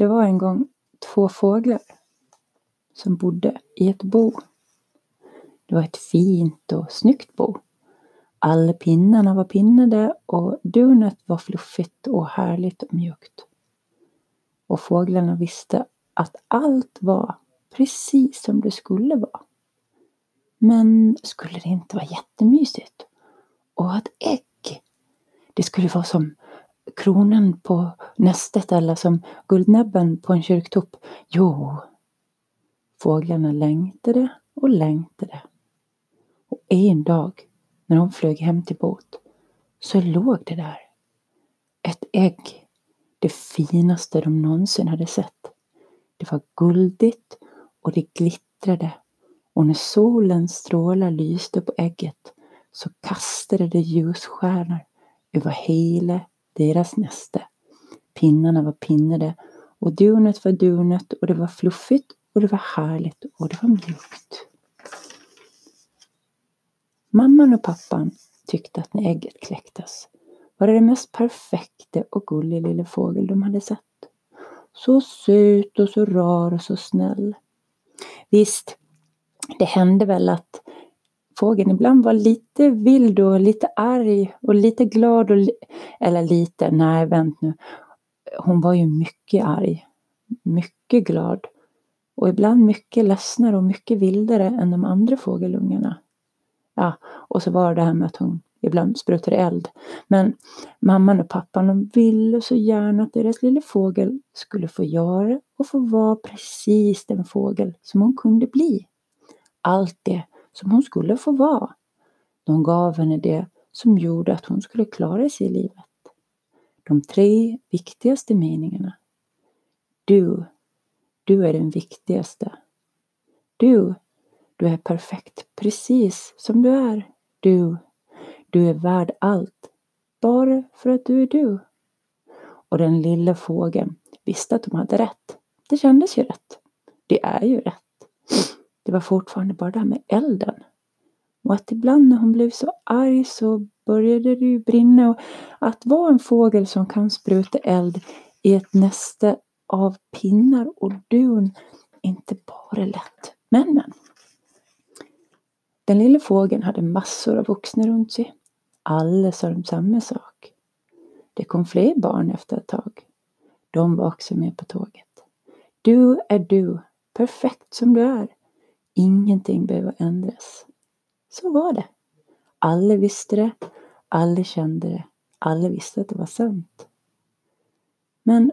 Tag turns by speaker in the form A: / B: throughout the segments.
A: Det var en gång två fåglar som bodde i ett bo. Det var ett fint och snyggt bo. Alla pinnarna var pinnade och dunet var fluffigt och härligt och mjukt. Och fåglarna visste att allt var precis som det skulle vara. Men skulle det inte vara jättemysigt? Och ett ägg? Det skulle vara som kronan på nästet eller som guldnäbben på en kyrktopp. Jo, fåglarna längtade och längtade. Och en dag när de flög hem till båt så låg det där ett ägg, det finaste de någonsin hade sett. Det var guldigt och det glittrade och när solens strålar lyste på ägget så kastade det ljusstjärnor över hela deras näste. Pinnarna var pinnade och dunet var dunet och det var fluffigt och det var härligt och det var mjukt. Mamman och pappan tyckte att när ägget kläcktes var det det mest perfekta och gulliga lilla fågel de hade sett. Så söt och så rar och så snäll. Visst, det hände väl att fågeln ibland var lite vild och lite arg och lite glad och eller lite, nej vänt nu. Hon var ju mycket arg, mycket glad och ibland mycket ledsnare och mycket vildare än de andra fågelungarna. Ja, och så var det här med att hon ibland sprutade eld. Men mamman och pappan de ville så gärna att deras lilla fågel skulle få göra och få vara precis den fågel som hon kunde bli. Allt det som hon skulle få vara. De gav henne det som gjorde att hon skulle klara sig i livet. De tre viktigaste meningarna. Du, du är den viktigaste. Du, du är perfekt precis som du är. Du, du är värd allt. Bara för att du är du. Och den lilla fågeln visste att de hade rätt. Det kändes ju rätt. Det är ju rätt. Det var fortfarande bara det här med elden. Och att ibland när hon blev så arg så började det ju brinna. Och att vara en fågel som kan spruta eld i ett näste av pinnar och dun inte bara lätt. Men men. Den lilla fågeln hade massor av vuxna runt sig. Alla sa de samma sak. Det kom fler barn efter ett tag. De var också med på tåget. Du är du, perfekt som du är. Ingenting behöver ändras. Så var det. Alla visste det, alla kände det, alla visste att det var sant. Men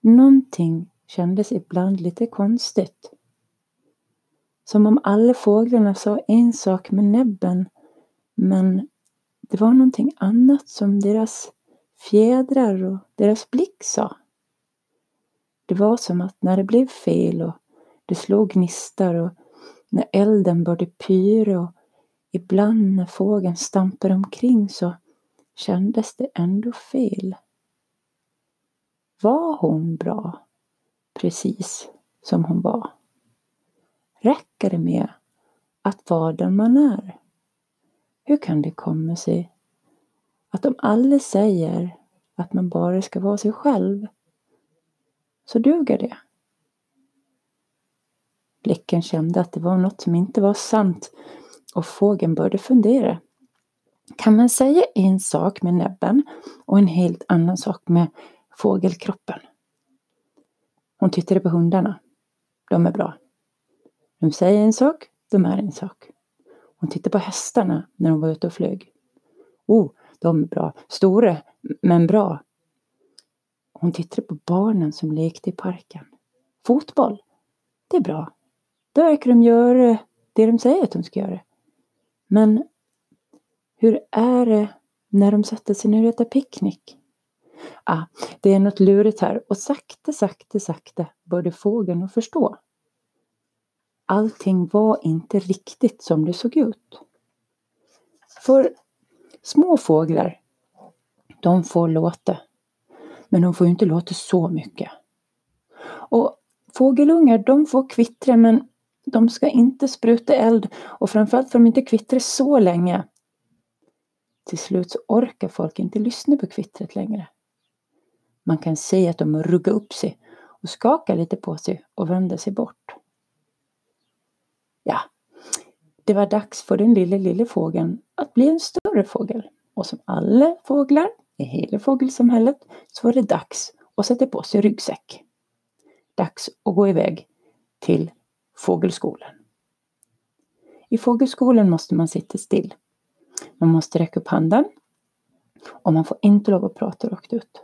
A: någonting kändes ibland lite konstigt. Som om alla fåglarna sa en sak med näbben, men det var någonting annat som deras fjädrar och deras blick sa. Det var som att när det blev fel och det slog gnistar och när elden började pyra och ibland när fågeln stampade omkring så kändes det ändå fel. Var hon bra precis som hon var? Räcker det med att vara den man är? Hur kan det komma sig att om alla säger att man bara ska vara sig själv så duger det? Blicken kände att det var något som inte var sant och fågeln började fundera. Kan man säga en sak med näbben och en helt annan sak med fågelkroppen? Hon tittade på hundarna. De är bra. De säger en sak, de är en sak. Hon tittade på hästarna när de var ute och flög. Oh, de är bra. Stora, men bra. Hon tittade på barnen som lekte i parken. Fotboll, det är bra. Då verkar de göra det de säger att de ska göra. Men hur är det när de sätter sig ner och äter picknick? Ah, det är något lurigt här och sakta, sakta, sakta började fågeln att förstå. Allting var inte riktigt som det såg ut. För små fåglar, de får låta. Men de får ju inte låta så mycket. Och fågelungar, de får kvittra men de ska inte spruta eld och framförallt får de inte kvittra så länge. Till slut så orkar folk inte lyssna på kvittret längre. Man kan se att de ruggar upp sig och skakar lite på sig och vänder sig bort. Ja, det var dags för den lille, lille fågeln att bli en större fågel. Och som alla fåglar i hela fågelsamhället så var det dags att sätta på sig ryggsäck. Dags att gå iväg till fågelskolan. I fågelskolan måste man sitta still. Man måste räcka upp handen och man får inte lov att prata rakt ut.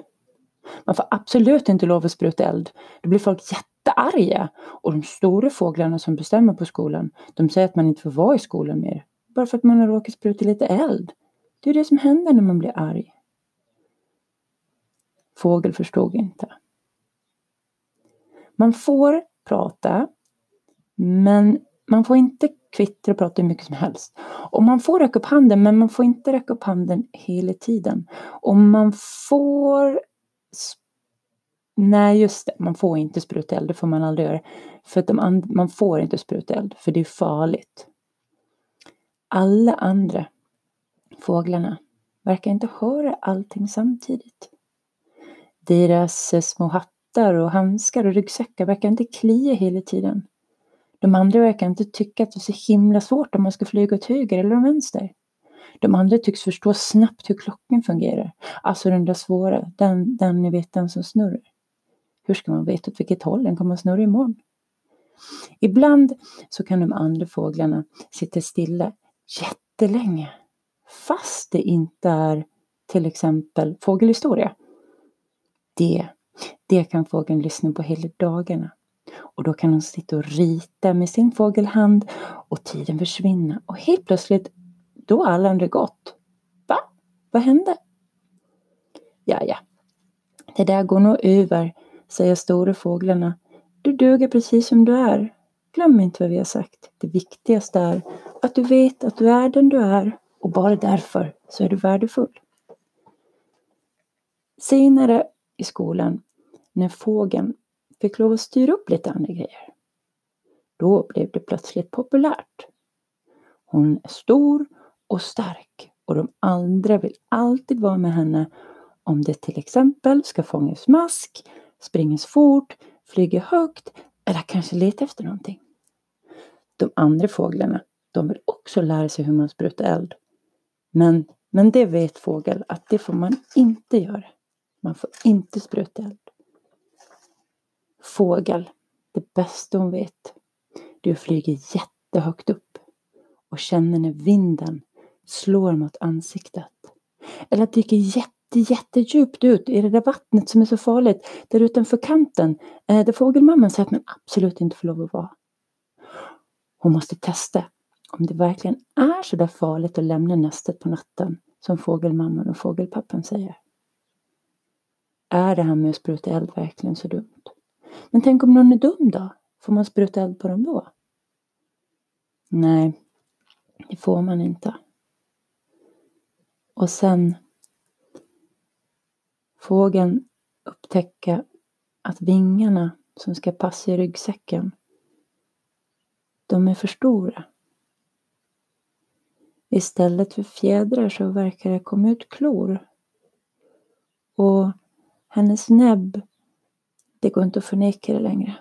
A: Man får absolut inte lov att spruta eld. Då blir folk jättearga. Och de stora fåglarna som bestämmer på skolan, de säger att man inte får vara i skolan mer. Bara för att man har råkat spruta lite eld. Det är det som händer när man blir arg. Fågel förstod inte. Man får prata, men man får inte kvittra och prata hur mycket som helst. Och man får räcka upp handen, men man får inte räcka upp handen hela tiden. Och man får... Nej, just det, man får inte spruta eld, det får man aldrig göra. För att and... man får inte spruta eld, för det är farligt. Alla andra fåglarna verkar inte höra allting samtidigt. Deras små hattar och handskar och ryggsäckar verkar inte klia hela tiden. De andra verkar inte tycka att det är så himla svårt om man ska flyga åt höger eller vänster. De andra tycks förstå snabbt hur klockan fungerar. Alltså den där svåra, den, den ni vet, den som snurrar. Hur ska man veta åt vilket håll den kommer att snurra imorgon? Ibland så kan de andra fåglarna sitta stilla jättelänge. Fast det inte är till exempel fågelhistoria. Det, det kan fågeln lyssna på hela dagarna. Och då kan hon sitta och rita med sin fågelhand och tiden försvinner och helt plötsligt då har alla andra gått. Va? Vad hände? Ja, ja. Det där går nog över, säger stora fåglarna. Du duger precis som du är. Glöm inte vad vi har sagt. Det viktigaste är att du vet att du är den du är och bara därför så är du värdefull. Senare i skolan, när fågeln fick lov att styra upp lite andra grejer. Då blev det plötsligt populärt. Hon är stor och stark och de andra vill alltid vara med henne om det till exempel ska fångas mask, springas fort, flyga högt eller kanske leta efter någonting. De andra fåglarna, de vill också lära sig hur man sprutar eld. Men, men det vet fågel att det får man inte göra. Man får inte spruta eld fågel, det bästa hon vet, det är att flyga jättehögt upp och känna när vinden slår mot ansiktet. Eller dyker jätte, jättedjupt ut i det där vattnet som är så farligt, där utanför kanten, eh, där fågelmamman säger att man absolut inte får lov att vara. Hon måste testa om det verkligen är så där farligt att lämna nästet på natten som fågelmamman och fågelpappan säger. Är det här med att spruta eld verkligen så dumt? Men tänk om någon är dum då? Får man spruta eld på dem då? Nej, det får man inte. Och sen fågeln upptäcka att vingarna som ska passa i ryggsäcken, de är för stora. Istället för fjädrar så verkar det komma ut klor. Och hennes näbb det går inte att förneka det längre.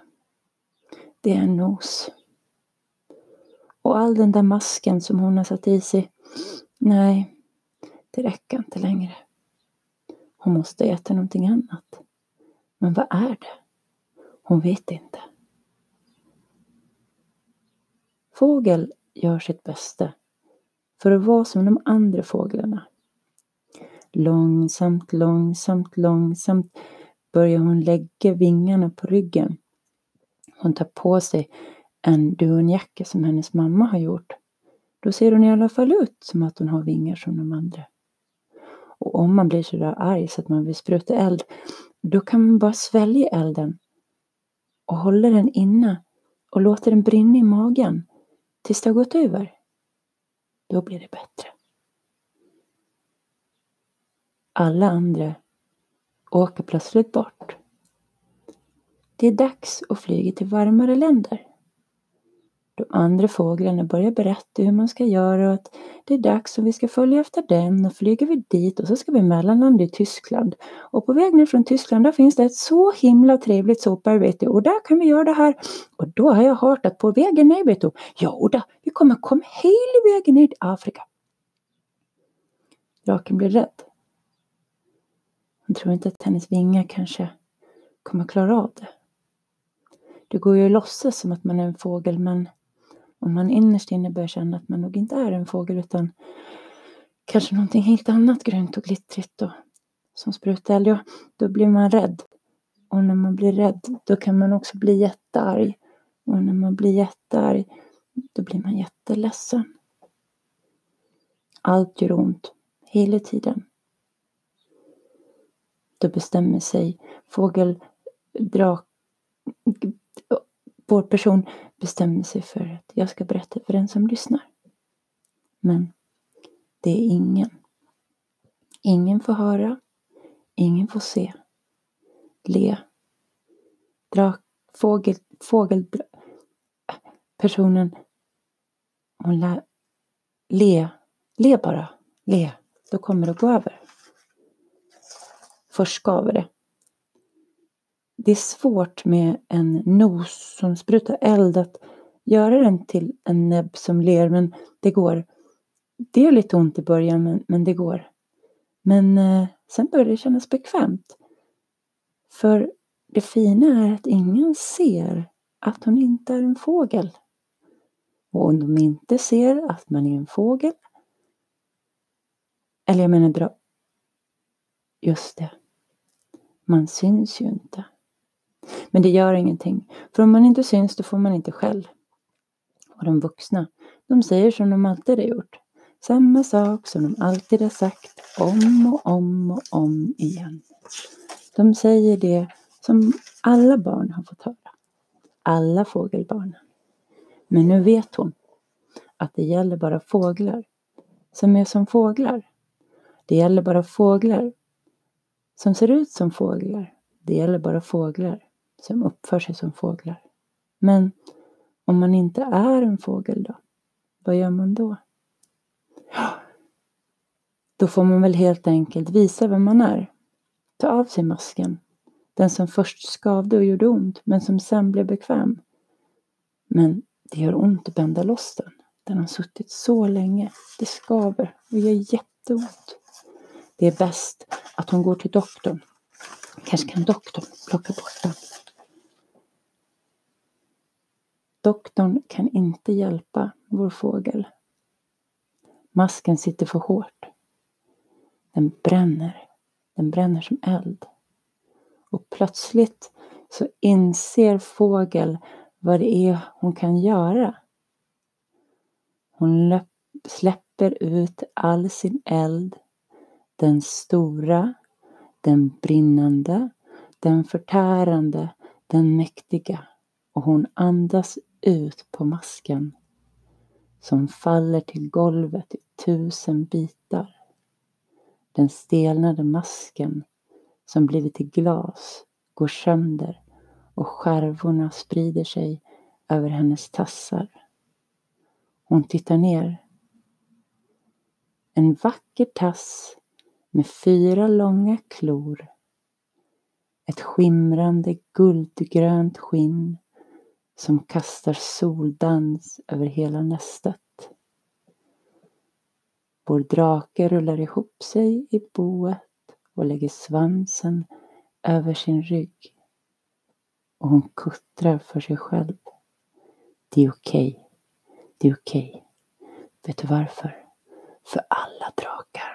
A: Det är en nos. Och all den där masken som hon har satt i sig, nej, det räcker inte längre. Hon måste äta någonting annat. Men vad är det? Hon vet inte. Fågel gör sitt bästa för att vara som de andra fåglarna. Långsamt, långsamt, långsamt börjar hon lägga vingarna på ryggen. Hon tar på sig en dunjacka som hennes mamma har gjort. Då ser hon i alla fall ut som att hon har vingar som de andra. Och om man blir så där arg så att man vill spruta eld, då kan man bara svälja elden och hålla den inne och låta den brinna i magen tills det har gått över. Då blir det bättre. Alla andra åker plötsligt bort. Det är dags att flyga till varmare länder. De andra fåglarna börjar berätta hur man ska göra och att det är dags och vi ska följa efter den och flyger vi dit och så ska vi mellanlanda i Tyskland. Och på väg ner från Tyskland där finns det ett så himla trevligt soparbete och där kan vi göra det här. Och då har jag hört att på vägen ner vet du, ja då, vi kommer komma hela vägen ner till Afrika. Draken blir rädd. Hon tror inte att hennes vingar kanske kommer klara av det. Det går ju att låtsas som att man är en fågel men om man innerst inne börjar känna att man nog inte är en fågel utan kanske någonting helt annat grönt och glittrigt och som sprutar eld, ja, då blir man rädd. Och när man blir rädd, då kan man också bli jättearg. Och när man blir jättearg, då blir man jätteledsen. Allt gör ont, hela tiden och bestämmer sig fågel, drak, vår person bestämmer sig för att jag ska berätta för den som lyssnar. Men det är ingen. Ingen får höra, ingen får se. Le. Drak, fågel, fågel, personen, hon lär, le, le bara, le, då kommer det gå över. Först skaver det det är svårt med en nos som sprutar eld att göra den till en näbb som ler, men det går. Det gör lite ont i början, men, men det går. Men eh, sen börjar det kännas bekvämt. För det fina är att ingen ser att hon inte är en fågel. Och om de inte ser att man är en fågel, eller jag menar dra... Just det. Man syns ju inte. Men det gör ingenting, för om man inte syns då får man inte skäll. Och de vuxna, de säger som de alltid har gjort. Samma sak som de alltid har sagt om och om och om igen. De säger det som alla barn har fått höra. Alla fågelbarn. Men nu vet hon att det gäller bara fåglar som är som fåglar. Det gäller bara fåglar som ser ut som fåglar. Det gäller bara fåglar som uppför sig som fåglar. Men om man inte är en fågel då? Vad gör man då? Då får man väl helt enkelt visa vem man är. Ta av sig masken. Den som först skavde och gjorde ont, men som sen blev bekväm. Men det gör ont att bända loss den. Den har suttit så länge. Det skaver och gör jätteont. Det är bäst att hon går till doktorn. Kanske kan doktorn plocka bort den. Doktorn kan inte hjälpa vår fågel. Masken sitter för hårt. Den bränner. Den bränner som eld. Och plötsligt så inser fågel vad det är hon kan göra. Hon släpper ut all sin eld. Den stora, den brinnande, den förtärande, den mäktiga. Och hon andas ut på masken som faller till golvet i tusen bitar. Den stelnade masken som blivit till glas går sönder och skärvorna sprider sig över hennes tassar. Hon tittar ner. En vacker tass med fyra långa klor. Ett skimrande guldgrönt skinn som kastar soldans över hela nästet. Vår drake rullar ihop sig i boet och lägger svansen över sin rygg. Och hon kuttrar för sig själv. Det är okej. Okay. Det är okej. Okay. Vet du varför? För alla drakar